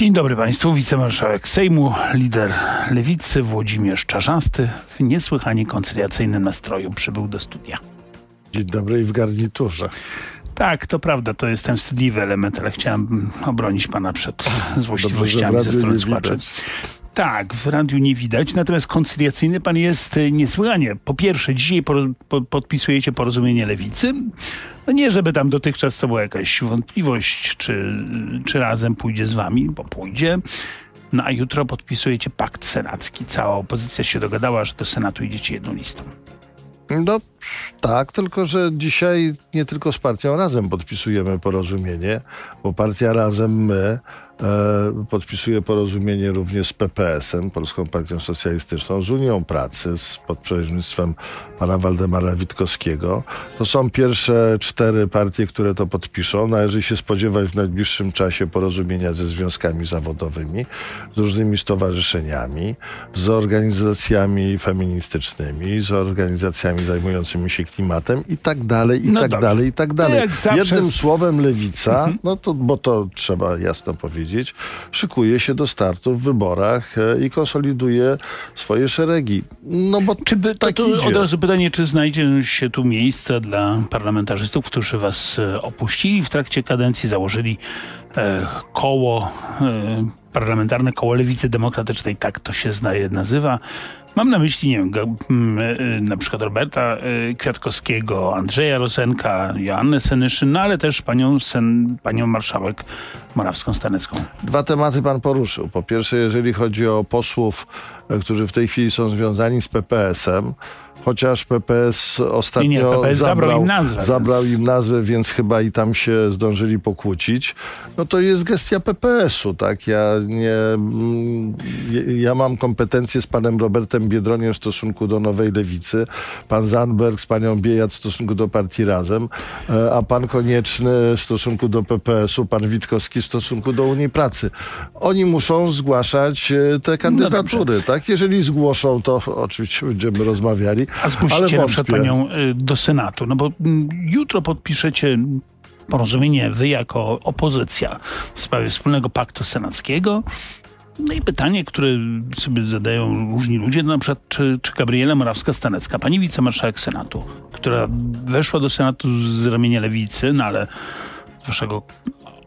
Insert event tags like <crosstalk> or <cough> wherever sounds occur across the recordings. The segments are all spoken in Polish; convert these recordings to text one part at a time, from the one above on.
Dzień dobry Państwu, wicemarszałek Sejmu, lider lewicy Włodzimierz Czarzasty w niesłychanie koncyliacyjnym nastroju przybył do studia. Dzień dobry i w garniturze. Tak, to prawda, to jest ten wstydliwy element, ale chciałem obronić pana przed złośliwościami Dobrze, ze strony słuchaczy. Tak, w radiu nie widać, natomiast koncyliacyjny pan jest y, niesłychanie. Po pierwsze, dzisiaj po, podpisujecie porozumienie lewicy. No nie, żeby tam dotychczas to była jakaś wątpliwość, czy, czy razem pójdzie z wami, bo pójdzie. No a jutro podpisujecie pakt senacki. Cała opozycja się dogadała, że do Senatu idziecie jedną listą. No tak, tylko że dzisiaj nie tylko z partią Razem podpisujemy porozumienie, bo partia Razem my e, podpisuje porozumienie również z PPS-em, Polską Partią Socjalistyczną, z Unią Pracy, z, pod przewodnictwem pana Waldemara Witkowskiego. To są pierwsze cztery partie, które to podpiszą. Należy się spodziewać w najbliższym czasie porozumienia ze związkami zawodowymi, z różnymi stowarzyszeniami, z organizacjami feministycznymi, z organizacjami zajmującymi się klimatem i tak dalej, i No tak dobrze. dalej, i tak No dalej. zawsze Jednym Mhm. słowem lewica, no to, bo to trzeba jasno powiedzieć, szykuje się do startu w wyborach e, i konsoliduje swoje szeregi. No bo Czy by, to, tak to idzie. od razu pytanie, czy znajdzie się tu miejsce dla parlamentarzystów, którzy was e, opuścili w trakcie kadencji, założyli e, koło, e, parlamentarne koło Lewicy Demokratycznej, tak to się nazywa. Mam na myśli, nie wiem, go- m, e, na przykład Roberta e, Kwiatkowskiego, Andrzeja Rosenka, Joannę Senyszyn, no ale też panią, sen, panią marszałek Morawską-Stanecką. Dwa tematy pan poruszył. Po pierwsze, jeżeli chodzi o posłów, e, którzy w tej chwili są związani z PPS-em, chociaż PPS ostatnio Nie, nie, PPS zabrał im nazwę, zabrał więc- im nazwę, więc chyba i tam się zdążyli pokłócić. No to jest gestia PPS-u, tak? Ja nie, mm, ja mam kompetencje z panem Robertem Biedroniem w stosunku do Nowej Lewicy, pan Zandberg z panią Biejat w stosunku do Partii Razem, e, a pan Konieczny w stosunku do PPS-u, pan Witkowski w stosunku do Unii Pracy. Oni muszą zgłaszać e, te kandydatury, tak? Jeżeli zgłoszą, to oczywiście będziemy rozmawiali. A ale zgłosicie na przykład panią y, do Senatu, no bo mm, jutro podpiszecie porozumienie wy jako opozycja w sprawie wspólnego paktu senackiego. No i pytanie, które sobie zadają różni ludzie, no na przykład czy, czy Gabriela Morawska-Stanecka, pani wicemarszałek Senatu, która weszła do Senatu z ramienia lewicy, no ale z waszego,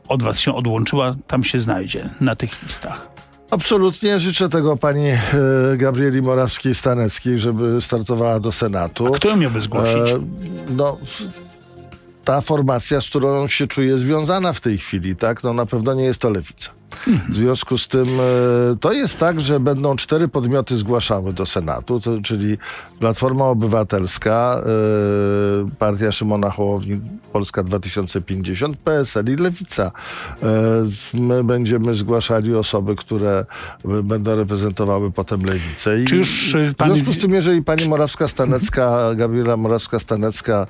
od was się odłączyła, tam się znajdzie na tych listach. Absolutnie życzę tego pani e, Gabrieli Morawskiej-Staneckiej, żeby startowała do Senatu. Kto ją miałby zgłosić? E, no, ta formacja, z którą się czuje związana w tej chwili, tak? No na pewno nie jest to lewica. W związku z tym e, to jest tak, że będą cztery podmioty zgłaszały do Senatu, to, czyli Platforma Obywatelska, e, Partia Szymona Hołowni, Polska 2050, PSL i Lewica. E, my będziemy zgłaszali osoby, które będą reprezentowały potem Lewicę. I Czy już, e, w pan związku z tym, jeżeli pani Morawska-Stanecka, Gabriela Morawska-Stanecka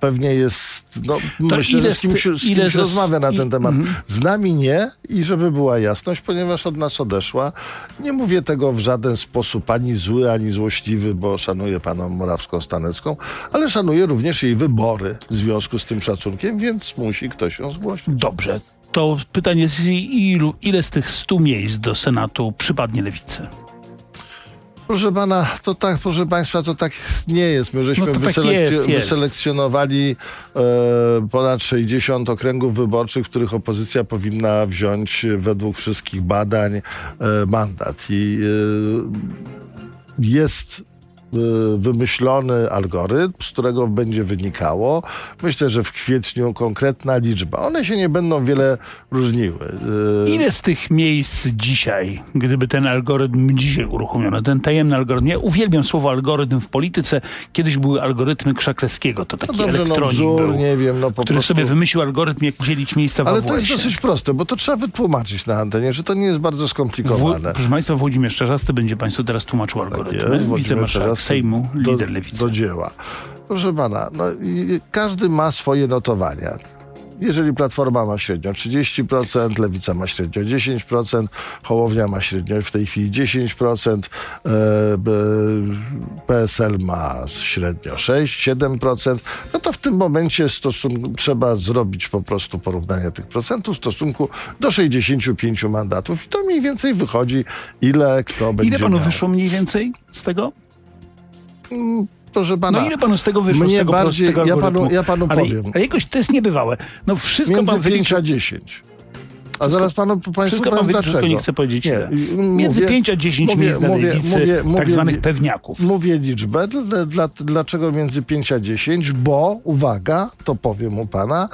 pewnie jest, no myślę, ile że z kimś, z- ile kimś ze- rozmawia na ten temat. mhm. Z nami nie i żeby była jasność, ponieważ od nas odeszła. Nie mówię tego w żaden sposób ani zły, ani złośliwy, bo szanuję panią Morawską-Stanecką, ale szanuję również jej wybory w związku z tym szacunkiem, więc musi ktoś ją zgłosić. Dobrze. To pytanie jest, ilu, ile z tych 100 miejsc do Senatu przypadnie lewicy? Proszę pana, to tak, proszę państwa, to tak nie jest. My żeśmy No to tak wyselekcjo- jest, jest. wyselekcjonowali e, ponad 60 okręgów wyborczych, w których opozycja powinna wziąć według wszystkich badań e, mandat. I e, jest wymyślony algorytm, z którego będzie wynikało, myślę, że w kwietniu konkretna liczba. One się nie będą wiele różniły. Y, Ile z tych miejsc dzisiaj, gdyby ten algorytm dzisiaj uruchomiono, ten tajemny algorytm, ja uwielbiam słowo algorytm w polityce, kiedyś były algorytmy Krzakleskiego, to taki No dobrze, no elektronik wzór, był, nie wiem, no po który prostu... sobie wymyślił algorytm, jak dzielić miejsca w Ale to jest dosyć proste, bo to trzeba wytłumaczyć na antenie, że to nie jest bardzo W, skomplikowane. proszę Państwa, Włodzimierz Czerzasty będzie Państwu teraz tłumaczył algorytm. Tak Jest, Włodzimierz Wicemarszałek Sejmu, do, lider Lewicy. Do dzieła. Proszę pana, no, każdy ma swoje notowania. Jeżeli Platforma ma średnio 30%, Lewica ma średnio 10%, Hołownia ma średnio w tej chwili 10%, e, b, PSL ma średnio 6-7%, no to w tym momencie stosun- trzeba zrobić po prostu porównanie tych procentów w stosunku do 65 mandatów i to mniej więcej wychodzi, ile kto będzie Ile panu miał. wyszło mniej więcej z tego? Proszę pana, No ile panu z tego wyszło? mnie z tego bardziej- prostego ja panu- ja panu ale, powiem. Ale jakoś to jest niebywałe. No wszystko między pan 5 wyliczył. a 10. A zaraz panu państwu Wszystko pan powiem wyliczył, dlaczego. nie chcę powiedzieć Nie, Między mówię- 5 a 10 mówię- miejsc mówię- lewicy, mówię- tak mówię- zwanych pewniaków. Mówię liczbę. Dla, dlaczego między 5 a 10? Bo, uwaga, to powiem u pana,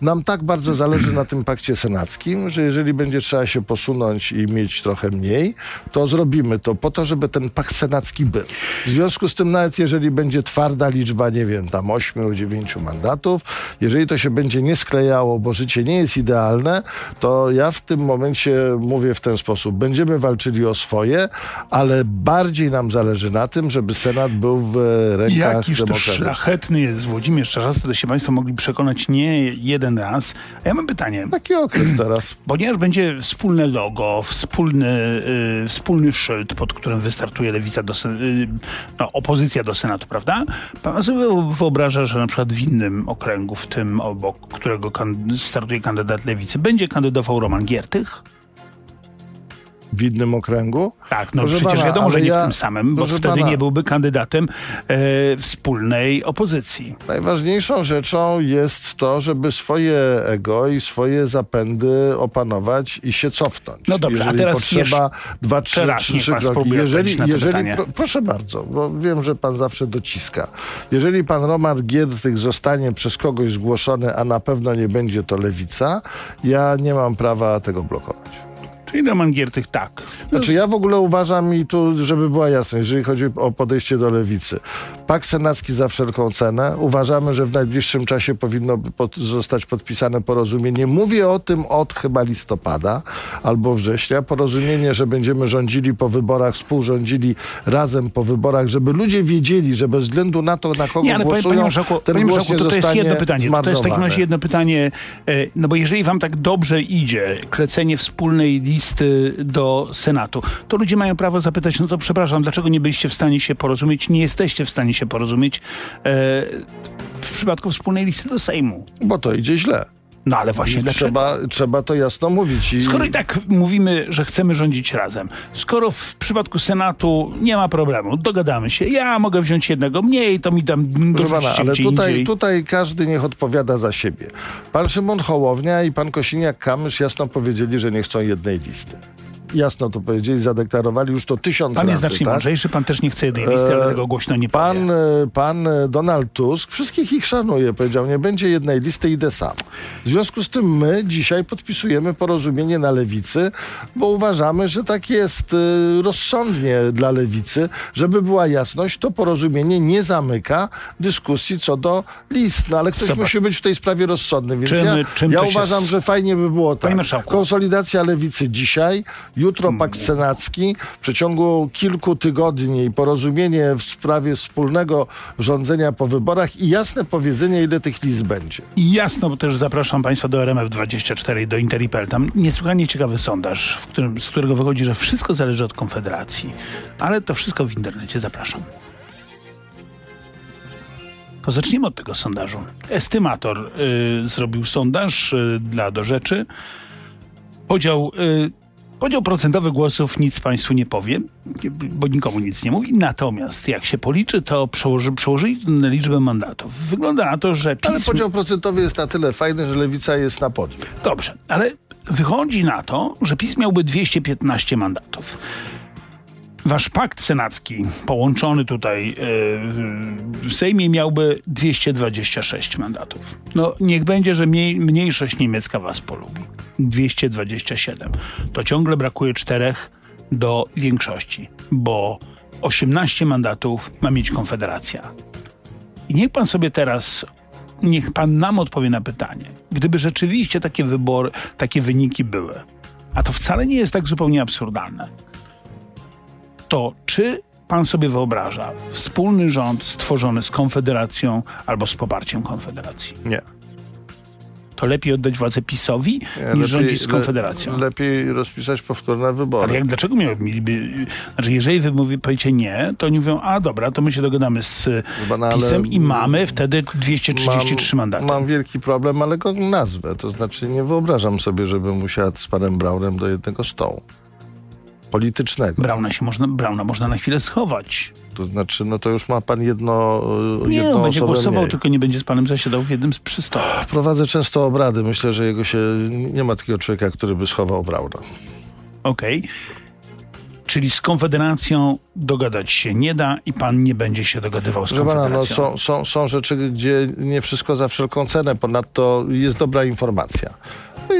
nam tak bardzo zależy na tym pakcie senackim, że jeżeli będzie trzeba się posunąć i mieć trochę mniej, to zrobimy to po to, żeby ten pakt senacki był. W związku z tym nawet jeżeli będzie twarda liczba, nie wiem, tam 8-9 mandatów, jeżeli to się będzie nie sklejało, bo życie nie jest idealne, to ja w tym momencie mówię w ten sposób. Będziemy walczyli o swoje, ale bardziej nam zależy na tym, żeby Senat był w rękach Jakiż to demokratycznych. szlachetny jest Włodzimierz Czarzasty, to się Państwo mogli przekonać nie jeden raz. A ja mam pytanie. Taki okres teraz. Ponieważ będzie wspólne logo, wspólny, y, wspólny szyld, pod którym wystartuje lewica do, y, no, opozycja do Senatu, prawda? Pan sobie wyobraża, że na przykład w innym okręgu, w tym obok którego kan- startuje kandydat lewicy, będzie kandydował Roman Giertych? W innym okręgu. Tak, no Proszę przecież pana, wiadomo, że nie w ja- tym samym, bo wtedy pana- nie byłby kandydatem e, wspólnej opozycji. Najważniejszą rzeczą jest to, żeby swoje ego i swoje zapędy opanować i się cofnąć. No dobrze, a jeżeli teraz potrzeba dwa, trzy, trzy, trzy kroki. Jeżeli, jeżeli pro, proszę bardzo, bo wiem, że pan zawsze dociska. Jeżeli pan Roman Giertych zostanie przez kogoś zgłoszony, a na pewno nie będzie to lewica, ja nie mam prawa tego blokować. Czyli Roman Giertych tak. Znaczy ja w ogóle uważam i tu, żeby była jasność, jeżeli chodzi o podejście do lewicy. Pakt senacki za wszelką cenę. Uważamy, że w najbliższym czasie powinno pod, zostać podpisane porozumienie. Mówię o tym od chyba listopada albo września. Porozumienie, że będziemy rządzili po wyborach, współrządzili razem po wyborach, żeby ludzie wiedzieli, że bez względu na to, na kogo Nie, ale panie, głosują, panie Marszałku, ten panie głos Marszałku nie to, to jest jedno pytanie. To jest w takim razie jedno pytanie, e, no bo jeżeli wam tak dobrze idzie klecenie wspólnej listy do Senatu, to ludzie mają prawo zapytać, no to przepraszam, dlaczego nie byliście w stanie się porozumieć, nie jesteście w stanie się porozumieć e, w przypadku wspólnej listy do Sejmu. Bo to idzie źle. No ale właśnie dlaczego? Trzeba, trzeba to jasno mówić. I... Skoro i tak mówimy, że chcemy rządzić razem, skoro w przypadku Senatu nie ma problemu, dogadamy się, ja mogę wziąć jednego mniej, to mi tam pana, ale tutaj, indziej. tutaj każdy niech odpowiada za siebie. Pan Szymon Hołownia i pan Kosiniak-Kamysz jasno powiedzieli, że nie chcą jednej listy. Jasno to powiedzieli, zadeklarowali już to tysiąc Pan jest razy. znacznie tak? mądrzejszy, pan też nie chce jednej listy, ale E, tego głośno nie Pan, powie. e, pan e, Donald Tusk wszystkich ich szanuje. Powiedział, nie będzie jednej listy, idę sam. W związku z tym my dzisiaj podpisujemy porozumienie na lewicy, bo uważamy, że tak jest e, rozsądnie dla lewicy. Żeby była jasność, to porozumienie nie zamyka dyskusji co do list. No ale ktoś Zobacz. musi być w tej sprawie rozsądny. Więc Czym- ja, czym ja uważam, s- że fajnie by było tak. Konsolidacja lewicy dzisiaj, jutro Mm. pakt senacki, w przeciągu kilku tygodni porozumienie w sprawie wspólnego rządzenia po wyborach i jasne powiedzenie, ile tych list będzie. Jasno, bo też zapraszam Państwa do RMF24 i do Interipel. Tam niesłychanie ciekawy sondaż, którym, z którego wychodzi, że wszystko zależy od Konfederacji. Ale to wszystko w internecie. Zapraszam. To zacznijmy od tego sondażu. Estymator y, zrobił sondaż y, dla do rzeczy. Podział, y, podział procentowy głosów nic Państwu nie powiem, bo nikomu nic nie mówi. Natomiast jak się policzy, to przełoży, przełożyli to na liczbę mandatów. Wygląda na to, że PiS... Ale podział procentowy jest na tyle fajny, że lewica jest na podium. Dobrze, ale wychodzi na to, że PiS miałby 215 mandatów. Wasz pakt senacki, połączony tutaj e, w Sejmie, miałby 226 mandatów. No, niech będzie, że mniej, mniejszość niemiecka was polubi. 227. To ciągle brakuje czterech do większości, bo 18 mandatów ma mieć Konfederacja. I niech pan sobie teraz, niech pan nam odpowie na pytanie. Gdyby rzeczywiście takie wybory, takie wyniki były, a to wcale nie jest tak zupełnie absurdalne, to czy pan sobie wyobraża wspólny rząd stworzony z Konfederacją albo z poparciem Konfederacji? Nie. To lepiej oddać władzę PiSowi Nie, niż rządzić z Konfederacją. Le, lepiej rozpisać powtórne wybory. Ale jak, dlaczego mieliby... Znaczy, jeżeli wy mówi, powiecie nie, to oni mówią, a dobra, to my się dogadamy z Chyba, no, PiSem i mamy wtedy 233 mandaty. Mam wielki problem, ale go nazwę. To znaczy nie wyobrażam sobie, żebym usiadł z panem Braunem do jednego stołu. Politycznego. Brauna się można, Brauna można na chwilę schować. To znaczy, no to już ma pan jedno Nie, jedną on będzie głosował, mniej. tylko nie będzie z panem zasiadał w jednym z przystopów. Prowadzę często obrady. Myślę, że jego się... Nie ma takiego człowieka, który by schował Brauna. Okej. Czyli z Konfederacją dogadać się nie da i pan nie będzie się dogadywał z Proszę pana, no Konfederacją. są, są, są rzeczy, gdzie nie wszystko za wszelką cenę. Ponadto jest dobra informacja.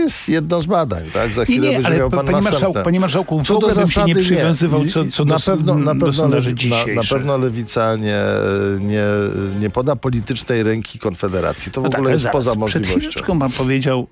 Jest jedno z badań, tak? Za Nie, chwilę nie, będzie ale miał pa- pan panie, marszałku, panie marszałku, w Co do ogóle bym się nie przywiązywał I- co, co na do, pewno, na do pewno, lewi, na, na pewno lewica nie, nie, nie poda politycznej ręki Konfederacji. To w No tak, ogóle ale jest zaraz, poza Przed możliwością. chwileczką pan powiedział,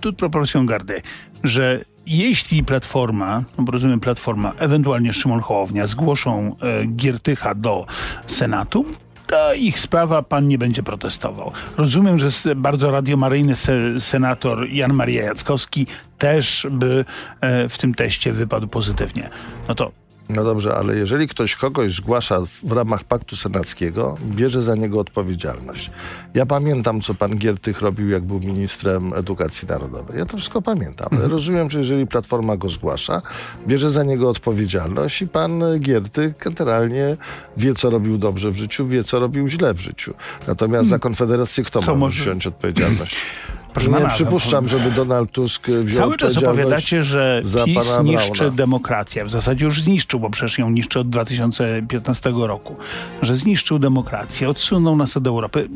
tu proporcją gardy, że jeśli Platforma, no bo rozumiem Platforma, ewentualnie Szymon Hołownia zgłoszą e, Giertycha do Senatu, to ich sprawa, pan nie będzie protestował. Rozumiem, że bardzo radiomaryjny se, senator Jan Maria Jackowski też by e, w tym teście wypadł pozytywnie. No to No dobrze, ale jeżeli ktoś kogoś zgłasza w, ramach paktu senackiego, bierze za niego odpowiedzialność. Ja pamiętam, co pan Giertych robił, jak był ministrem edukacji narodowej. Ja to wszystko pamiętam. Mhm. Rozumiem, że jeżeli Platforma go zgłasza, bierze za niego odpowiedzialność i pan Giertych generalnie wie, co robił dobrze w życiu, wie, co robił źle w życiu. Natomiast za Konfederację kto, Hmm. To ma może- wziąć odpowiedzialność? <clears throat> Proszę nie pana, przypuszczam, no, żeby Donald Tusk wziął Cały czas opowiadacie, że PiS niszczy demokrację. W zasadzie już zniszczył, bo przecież ją niszczy od 2015 roku. Że zniszczył demokrację, odsunął nas od Europy.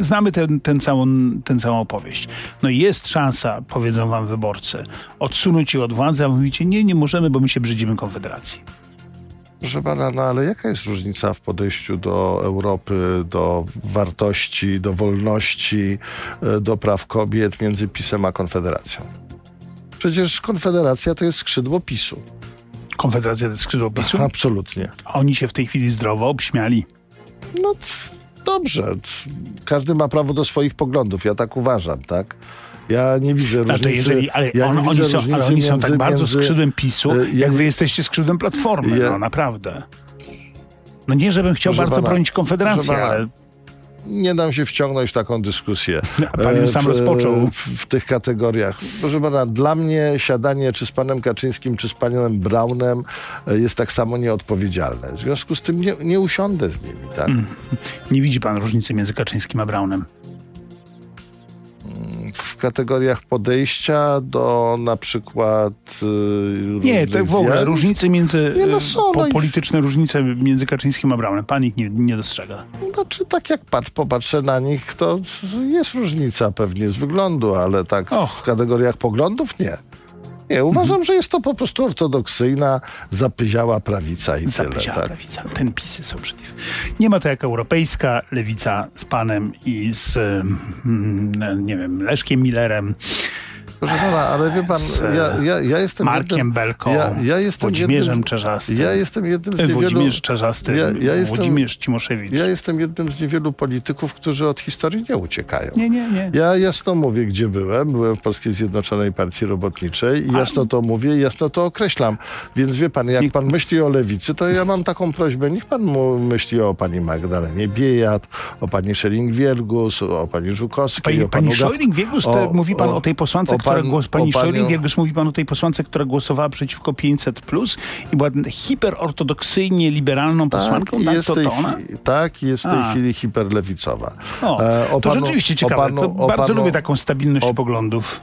Znamy ten, ten całą, tę całą opowieść. No i jest szansa, powiedzą wam wyborcy, odsunąć ich od władzy, a mówicie, nie, nie możemy, bo my się brzydzimy Konfederacji. Proszę pana, no ale jaka jest różnica w podejściu do Europy, do wartości, do wolności, e, do praw kobiet między PiSem a Konfederacją? Przecież Konfederacja to jest skrzydło PiSu. Konfederacja to jest skrzydło PiSu. Absolutnie. Oni się w tej chwili zdrowo obśmiali. No dobrze. Każdy ma prawo do swoich poglądów. Ja tak uważam, tak? Ja nie widzę różnicy. jeżeli, ale, ja on, oni, są, ale oni są tak między- bardzo między- skrzydłem PiSu, ja jak nie- wy jesteście skrzydłem Platformy, Ja- no naprawdę. No nie, żebym chciał bardzo pana, bronić pana, ale nie dam się wciągnąć w taką dyskusję. <laughs> A pan ją e, sam w, rozpoczął. W, w tych kategoriach. Proszę pana, dla mnie siadanie czy z panem Kaczyńskim, czy z panem Braunem e, jest tak samo nieodpowiedzialne. W związku z tym nie, nie usiądę z nimi, tak? Mm. nie widzi pan różnicy między Kaczyńskim a Braunem. Kategoriach podejścia do na przykład e, Nie, tak w ogóle różnice między, Nie, no e, są, po, no i- polityczne różnice między Kaczyńskim a Braunem. Pan ich nie, nie dostrzega. Znaczy, tak jak patrz, popatrzę na nich, to jest różnica pewnie z wyglądu, ale tak Och. w kategoriach poglądów nie. Nie, uważam, że jest to po prostu ortodoksyjna, zapyziała prawica i tyle. Zapyziała Tak. prawica. Ten pisy są przeciw. Nie ma to jak europejska lewica z panem i z, mm, nie wiem, Leszkiem Millerem, Proszę pana, ale wie pan, ja, ja, ja jestem Markiem jednym, Belką, ja, ja jestem Włodzimierzem jednym, Czerzastym. Ja jestem jednym z niewielu... Włodzimierz Czerzasty, Ja- ja jestem- Włodzimierz Cimoszewicz. Ja jestem jednym z niewielu polityków, którzy od historii nie uciekają. Nie, nie, nie. Ja jasno mówię, gdzie byłem. Byłem w Polskiej Zjednoczonej Partii Robotniczej i jasno to mówię i jasno to określam. Więc wie pan, jak pan myśli o lewicy, to ja mam taką prośbę. Niech pan myśli o pani Magdalenie Biejat, o pani Schering-Wielgus, o pani Żukowskiej, Pani, o panu pani o- mówi pan o, o- tej posłance, o która pan- głos, pani panią- Szojling-Wiegus, mówi pan o tej posłance, która głosowała przeciwko 500 plus i była hiperortodoksyjnie liberalną posłanką, tak? jest To, to ona? chwili, tak, jest w tej chwili hiperlewicowa. O, E, o to panu- rzeczywiście o ciekawe. panu- o bardzo panu- lubię taką stabilność poglądów.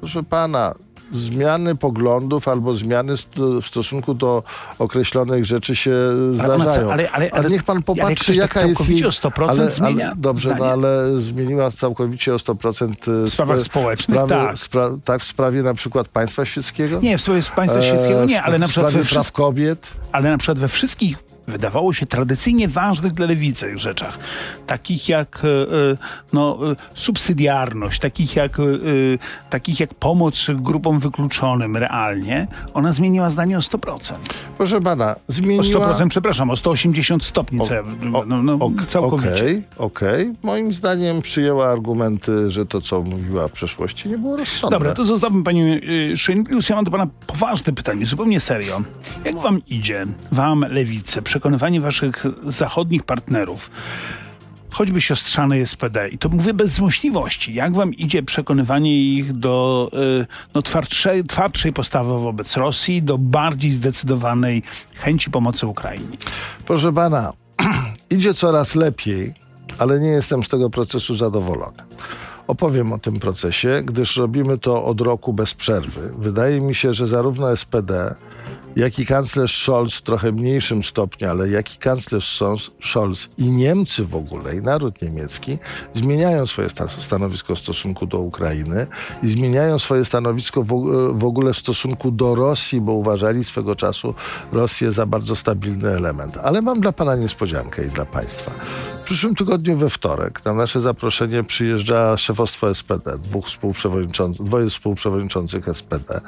Proszę pana, zmiany poglądów albo zmiany w stosunku do określonych rzeczy się zdarzają. ale- ale- ale- niech pan popatrzy, tak jaka jest całkowicie o 100% ale, zmienia Dobrze, no ale zmieniła całkowicie o 100% W sprawach spra- społecznych, tak. Tak, w sprawie na przykład państwa świeckiego? Nie, w sprawie państwa świeckiego nie, E, ale na w przykład we sprawie praw kobiet? ale na przykład we wszystkich wydawało się tradycyjnie ważnych dla lewicy rzeczach, takich jak e, e, no, e, subsydiarność, takich jak, takich jak pomoc grupom wykluczonym realnie, ona zmieniła zdanie o 100%. Proszę pana, O zmieniła... 100%, przepraszam, o 180 stopni. ja- O- no, no, ok- całkowicie. Okej, okej. Moim zdaniem przyjęła argumenty, że to, co mówiła w przeszłości, nie było rozsądne. Dobra, to zostawmy pani y. Ja mam do pana poważne pytanie, zupełnie serio. Jak wam idzie, wam lewicy, przekonywanie waszych zachodnich partnerów, choćby siostrzanej SPD, i to mówię bez złośliwości, jak wam idzie przekonywanie ich do y, no, twardszej, twardszej postawy wobec Rosji, do bardziej zdecydowanej chęci pomocy Ukrainie? Proszę pana, <clears throat> idzie coraz lepiej, ale nie jestem z tego procesu zadowolony. Opowiem o tym procesie, gdyż robimy to od roku bez przerwy. Wydaje mi się, że zarówno SPD, jak i kanclerz Scholz w trochę mniejszym stopniu, ale jak i kanclerz Scholz- i Niemcy w ogóle, i naród niemiecki, zmieniają swoje sta- stanowisko w stosunku do Ukrainy i zmieniają swoje stanowisko w ogóle w stosunku do Rosji, bo uważali swego czasu Rosję za bardzo stabilny element. Ale mam dla pana niespodziankę i dla państwa. Przyszłym tygodniu we wtorek na nasze zaproszenie przyjeżdża szefostwo SPD, dwóch współprzewodniczących, dwoje współprzewodniczących SPD.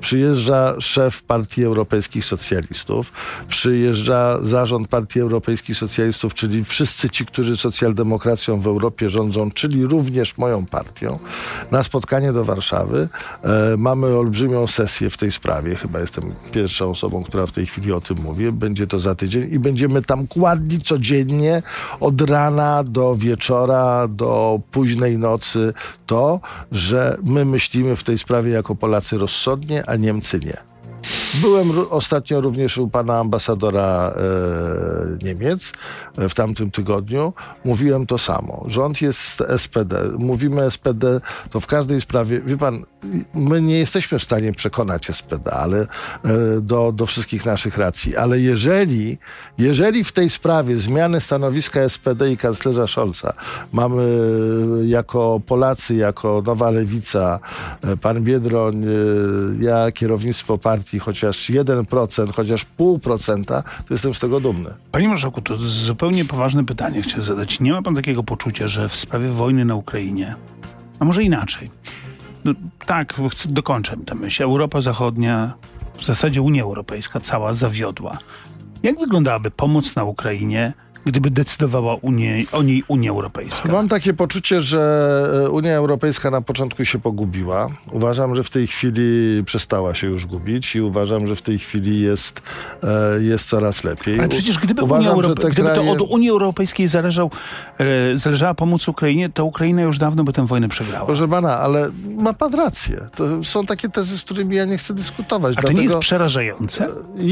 Przyjeżdża szef Partii Europejskich Socjalistów, przyjeżdża zarząd Partii Europejskich Socjalistów, czyli wszyscy ci, którzy socjaldemokracją w Europie rządzą, czyli również moją partią, na spotkanie do Warszawy. E, mamy olbrzymią sesję w tej sprawie. Chyba jestem pierwszą osobą, która w tej chwili o tym mówi. Będzie to za tydzień i będziemy tam kładli codziennie od rana do wieczora, do późnej nocy to, że my myślimy w tej sprawie jako Polacy rozsądnie, a Niemcy nie. Byłem ostatnio również u pana ambasadora e, Niemiec e, w tamtym tygodniu. Mówiłem to samo. Rząd jest SPD. Mówimy SPD, to w każdej sprawie, wie pan, my nie jesteśmy w stanie przekonać SPD ale, e, do, do wszystkich naszych racji, ale jeżeli, jeżeli w tej sprawie zmiany stanowiska SPD i kanclerza Scholza mamy jako Polacy, jako Nowa Lewica, e, pan Biedroń, e, ja, kierownictwo partii, chociaż 1%, chociaż pół procenta, to jestem z tego dumny. Panie Marszałku, to zupełnie poważne pytanie chcę zadać. Nie ma pan takiego poczucia, że w sprawie wojny na Ukrainie, a może inaczej, no, tak, dokończę tę myśl. Europa Zachodnia, w zasadzie Unia Europejska cała zawiodła. Jak wyglądałaby pomoc na Ukrainie, gdyby decydowała Unie, o niej Unia Europejska? Mam takie poczucie, że e, Unia Europejska na początku się pogubiła. Uważam, że w tej chwili przestała się już gubić i uważam, że w tej chwili jest, e, jest coraz lepiej. Ale przecież gdyby, uważam, Unia Europe- gdyby kraje... to od Unii Europejskiej zależał, e, zależała pomoc Ukrainie, to Ukraina już dawno by tę wojnę przegrała. Proszę pana, ale ma pan rację. To są takie tezy, z którymi ja nie chcę dyskutować. A to nie jest przerażające?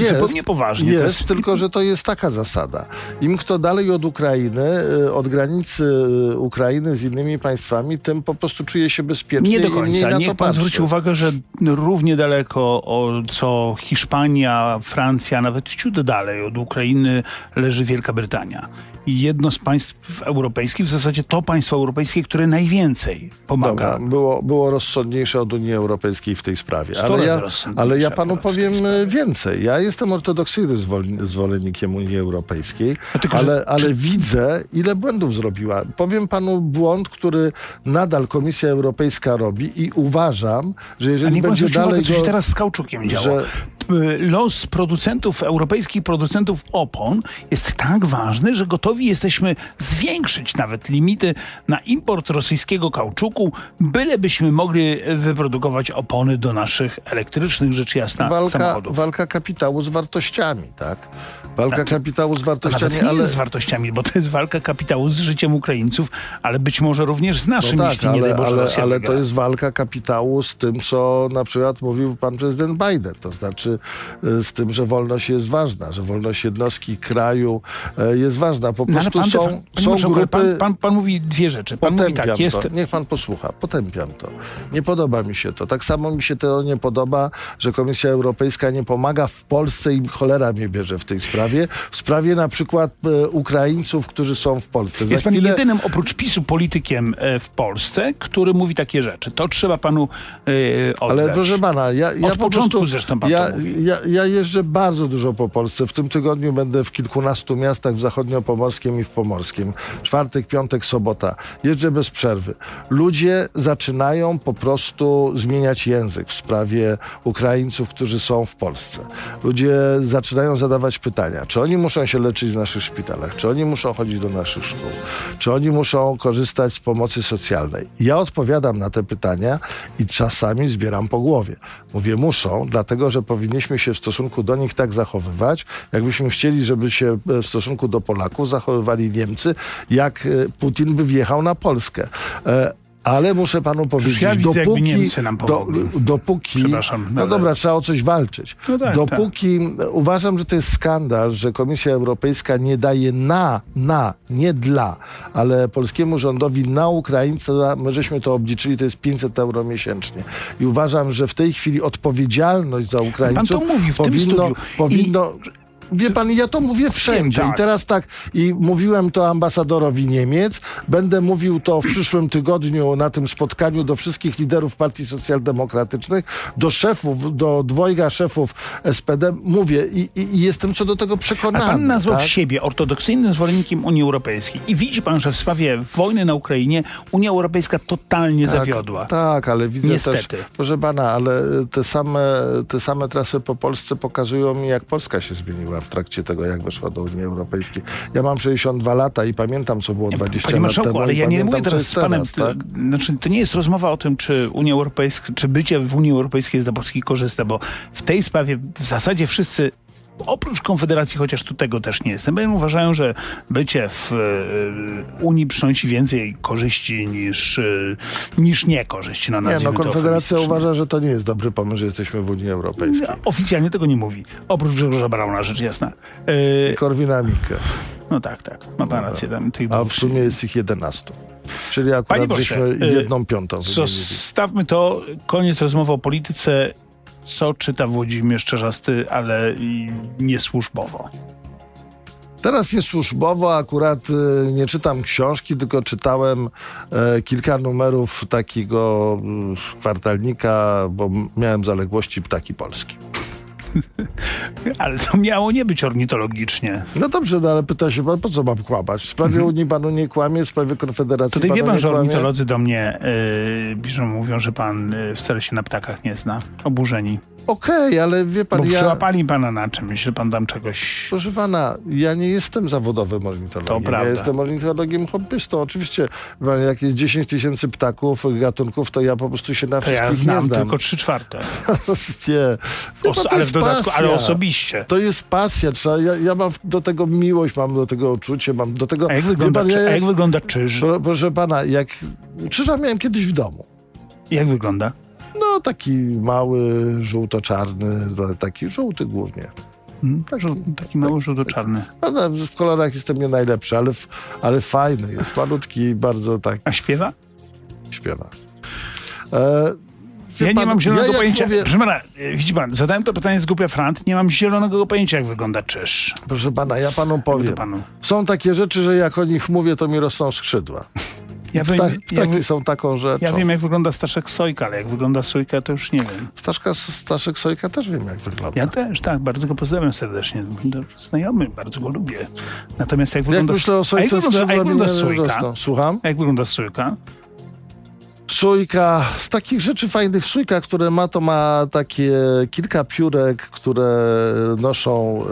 Zupełnie poważnie. Jest, jest... tylko że to jest taka zasada. Im kto dalej od Ukrainy, y, od granicy y, Ukrainy z innymi państwami, tym po prostu czuje się bezpiecznie Nie do końca. na Niech to pan patrzy. zwróci uwagę, że równie daleko o, co Hiszpania, Francja, nawet ciut dalej od Ukrainy leży Wielka Brytania. Jedno z państw europejskich, w zasadzie to państwo europejskie, które najwięcej pomaga. Dobra, było, było rozsądniejsze od Unii Europejskiej w tej sprawie. Ale ja, ale ja panu powiem y, więcej. Ja jestem ortodoksyjnym zwol- zwolennikiem Unii Europejskiej, tylko, ale, ale widzę, ile błędów zrobiła. Powiem panu błąd, który nadal Komisja Europejska robi i uważam, że jeżeli będzie dalej co się go... teraz z kauczukiem działo. że- Los producentów, europejskich producentów opon jest tak ważny, że gotowi jesteśmy zwiększyć nawet limity na import rosyjskiego kauczuku, bylebyśmy mogli wyprodukować opony do naszych elektrycznych, rzecz jasna, walka, samochodów. walka kapitału z wartościami, tak? Walka kapitału z To wartościami, nie ale... z wartościami, bo to jest walka kapitału z życiem Ukraińców, ale być może również z naszym, No tak, jeśli nie ale, Boże ale, to jest walka kapitału z tym, co na przykład mówił pan prezydent Biden. To znaczy z tym, że wolność jest ważna, że wolność jednostki kraju y, jest ważna. Po No, prostu pan, są, są ale grupy... pan, pan, pan mówi dwie rzeczy. Pan mówi tak, jest... to. Niech pan posłucha. Potępiam to. Nie podoba mi się to. Tak samo mi się to nie podoba, że Komisja Europejska nie pomaga w Polsce i cholera mnie bierze w tej sprawie. W sprawie na przykład e, Ukraińców, którzy są w Polsce. Za Jest pan chwilę- jedynym oprócz PiSu politykiem e, w Polsce, który mówi takie rzeczy. To trzeba panu e, oddać. Ale proszę pana, ja, ja Od po początku prostu, zresztą pan ja. Ja, ja jeżdżę bardzo dużo po Polsce. W tym tygodniu będę w kilkunastu miastach w zachodniopomorskim i w pomorskim. Czwartek, piątek, sobota. Jeżdżę bez przerwy. Ludzie zaczynają po prostu zmieniać język w sprawie Ukraińców, którzy są w Polsce. Ludzie zaczynają zadawać pytania, czy oni muszą się leczyć w naszych szpitalach, czy oni muszą chodzić do naszych szkół, czy oni muszą korzystać z pomocy socjalnej. Ja odpowiadam na te pytania i czasami zbieram po głowie. Mówię, muszą, dlatego że powinniśmy się w stosunku do nich tak zachowywać, jakbyśmy chcieli, żeby się e, w stosunku do Polaków zachowywali Niemcy, jak e, Putin by wjechał na Polskę. Ale muszę panu powiedzieć, ja widzę, dopóki, do, dopóki, no dobra, trzeba o coś walczyć. No tak, dopóki uważam, że to jest skandal, że Komisja Europejska nie daje na, na, nie dla, ale polskiemu rządowi na Ukraińca, my żeśmy to obliczyli, to jest 500 euro miesięcznie. I uważam, że w tej chwili odpowiedzialność za Ukraińców to mówi w tym powinno, studiu. Wie pan, ja to mówię wszędzie. tak. I teraz tak, i mówiłem to ambasadorowi Niemiec, będę mówił to w przyszłym tygodniu na tym spotkaniu do wszystkich liderów partii socjaldemokratycznych, do szefów, do dwojga szefów SPD. Mówię i, i, i jestem co do tego A przekonany. pan nazwał tak? siebie ortodoksyjnym zwolennikiem Unii Europejskiej i widzi pan, że w sprawie wojny na Ukrainie Unia Europejska totalnie zawiodła. Tak, ale widzę Niestety. też, proszę pana, ale te same, te same trasy po Polsce pokazują mi, jak Polska się zmieniła w trakcie tego, jak weszła do Unii Europejskiej. Ja mam 62 lata i pamiętam, co było 20 Panie lat temu. ale ja nie mówię teraz z panem. teraz, tak? Znaczy, to nie jest rozmowa o tym, czy Unia Europejska, czy bycie w Unii Europejskiej jest dla Polski korzystne, bo w tej sprawie w zasadzie wszyscy. Oprócz Konfederacji, chociaż tu tego też nie jestem, bowiem uważają, że bycie w e, Unii przynosi więcej korzyści niż, e, niż niekorzyści. No, Nie, no Konfederacja uważa, że to nie jest dobry pomysł, że jesteśmy w Unii Europejskiej. Oficjalnie tego nie mówi. Oprócz Grzegorza Brauna, rzecz jasna. E, Korwina Mikke. no tak, tak. Ma pan rację. Tam, tych A w sumie jest ich 11. Czyli akurat Panie pośle, żeśmy jedną piątą. Zostawmy to, koniec rozmowy o polityce. Co czyta Włodzimierz Czerzasty, ale niesłużbowo. Teraz jest służbowo, akurat y, nie czytam książki, tylko czytałem e, kilka numerów takiego y, kwartalnika, bo miałem zaległości Ptaki Polski. <laughs> Ale to miało nie być ornitologicznie. No dobrze, no ale pyta się pan, po co mam kłamać? W sprawie Unii panu nie kłamie, w sprawie Konfederacji Tutaj wie pan, nie że ornitolodzy do mnie yy, piszą, mówią, że pan yy, wcale się na ptakach nie zna. Oburzeni. Okej, ale wie pan, Bo ja... przyłapali pana na czymś, że pan tam czegoś... Proszę pana, ja nie jestem zawodowym ornitologiem. To prawda. Ja jestem ornitologiem hobbystą. Oczywiście, jak jest 10 tysięcy ptaków, gatunków, to ja po prostu się na To ja wszystkich nie znam znam. tylko trzy czwarte. <laughs> nie. Os- ale w dodatku, pasja. ale osobiście. To jest pasja. Trzeba, ja, ja mam do tego miłość, mam do tego uczucie, mam do tego... A jak wygląda, pan, ja, jak jak, wygląda czyż? pro, proszę pana, jak... Krzyża miałem kiedyś w domu. Jak wygląda? No, taki mały, żółto-czarny, taki żółty głównie. Hmm? Taki mały żółto-czarny. No, no, w kolorach jestem nie najlepszy, ale, ale fajny jest, malutki, bardzo tak A śpiewa? śpiewa. E, Ja nie pan, mam zielonego ja jak pojęcia. Mówię, Proszę pana, e, widzi pan, zadałem to pytanie z głupia frant, nie mam zielonego pojęcia, jak wygląda czyż. proszę pana, ja panu powiem. panu. Są takie rzeczy, że jak o nich mówię, to mi rosną skrzydła. <laughs> Ja, wiem, Tak, ja, ptaki wy- są taką rzeczą. ja wiem, jak wygląda Staszek Sojka, ale jak wygląda Sojka, to już nie wiem. Staszka, Staszek Sojka też wiem, jak wygląda. Ja też, tak, bardzo go pozdrawiam serdecznie. Znajomy, bardzo go lubię. Natomiast jak jak wygląda... myślę o a jak Sojce, wygląda, a jak wygląda nie Sojka? Słucham? A jak wygląda Sojka? Sójka, z takich rzeczy fajnych sójka, które ma, to ma takie kilka piórek, które noszą, e,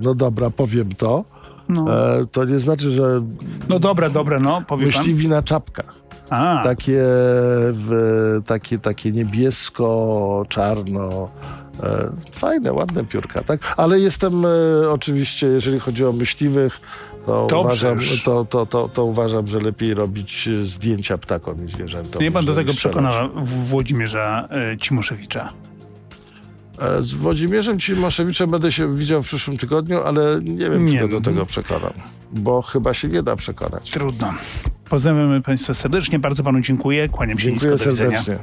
no dobra, powiem to. No, E, to nie znaczy, że no dobra, dobra, no, powie pan. myśliwi na czapkach. A, Takie, w, takie, takie niebiesko, czarno. E, fajne, ładne piórka, tak? Ale jestem oczywiście, jeżeli chodzi o myśliwych, to, To uważam, to, to, to, to uważam, że lepiej robić e, zdjęcia ptakom i zwierzętom. nie pan do tego W- Włodzimierza e, Cimuszewicza. E, Z Włodzimierzem Cimaszewiczem będę się widział w przyszłym tygodniu, ale nie wiem, czy Nie go do wiem. tego przekonam. Bo chyba się nie da przekonać. Trudno. Pozdrawiamy Państwa serdecznie. Bardzo Panu dziękuję. Kłaniam się Dziękuję nisko. Serdecznie.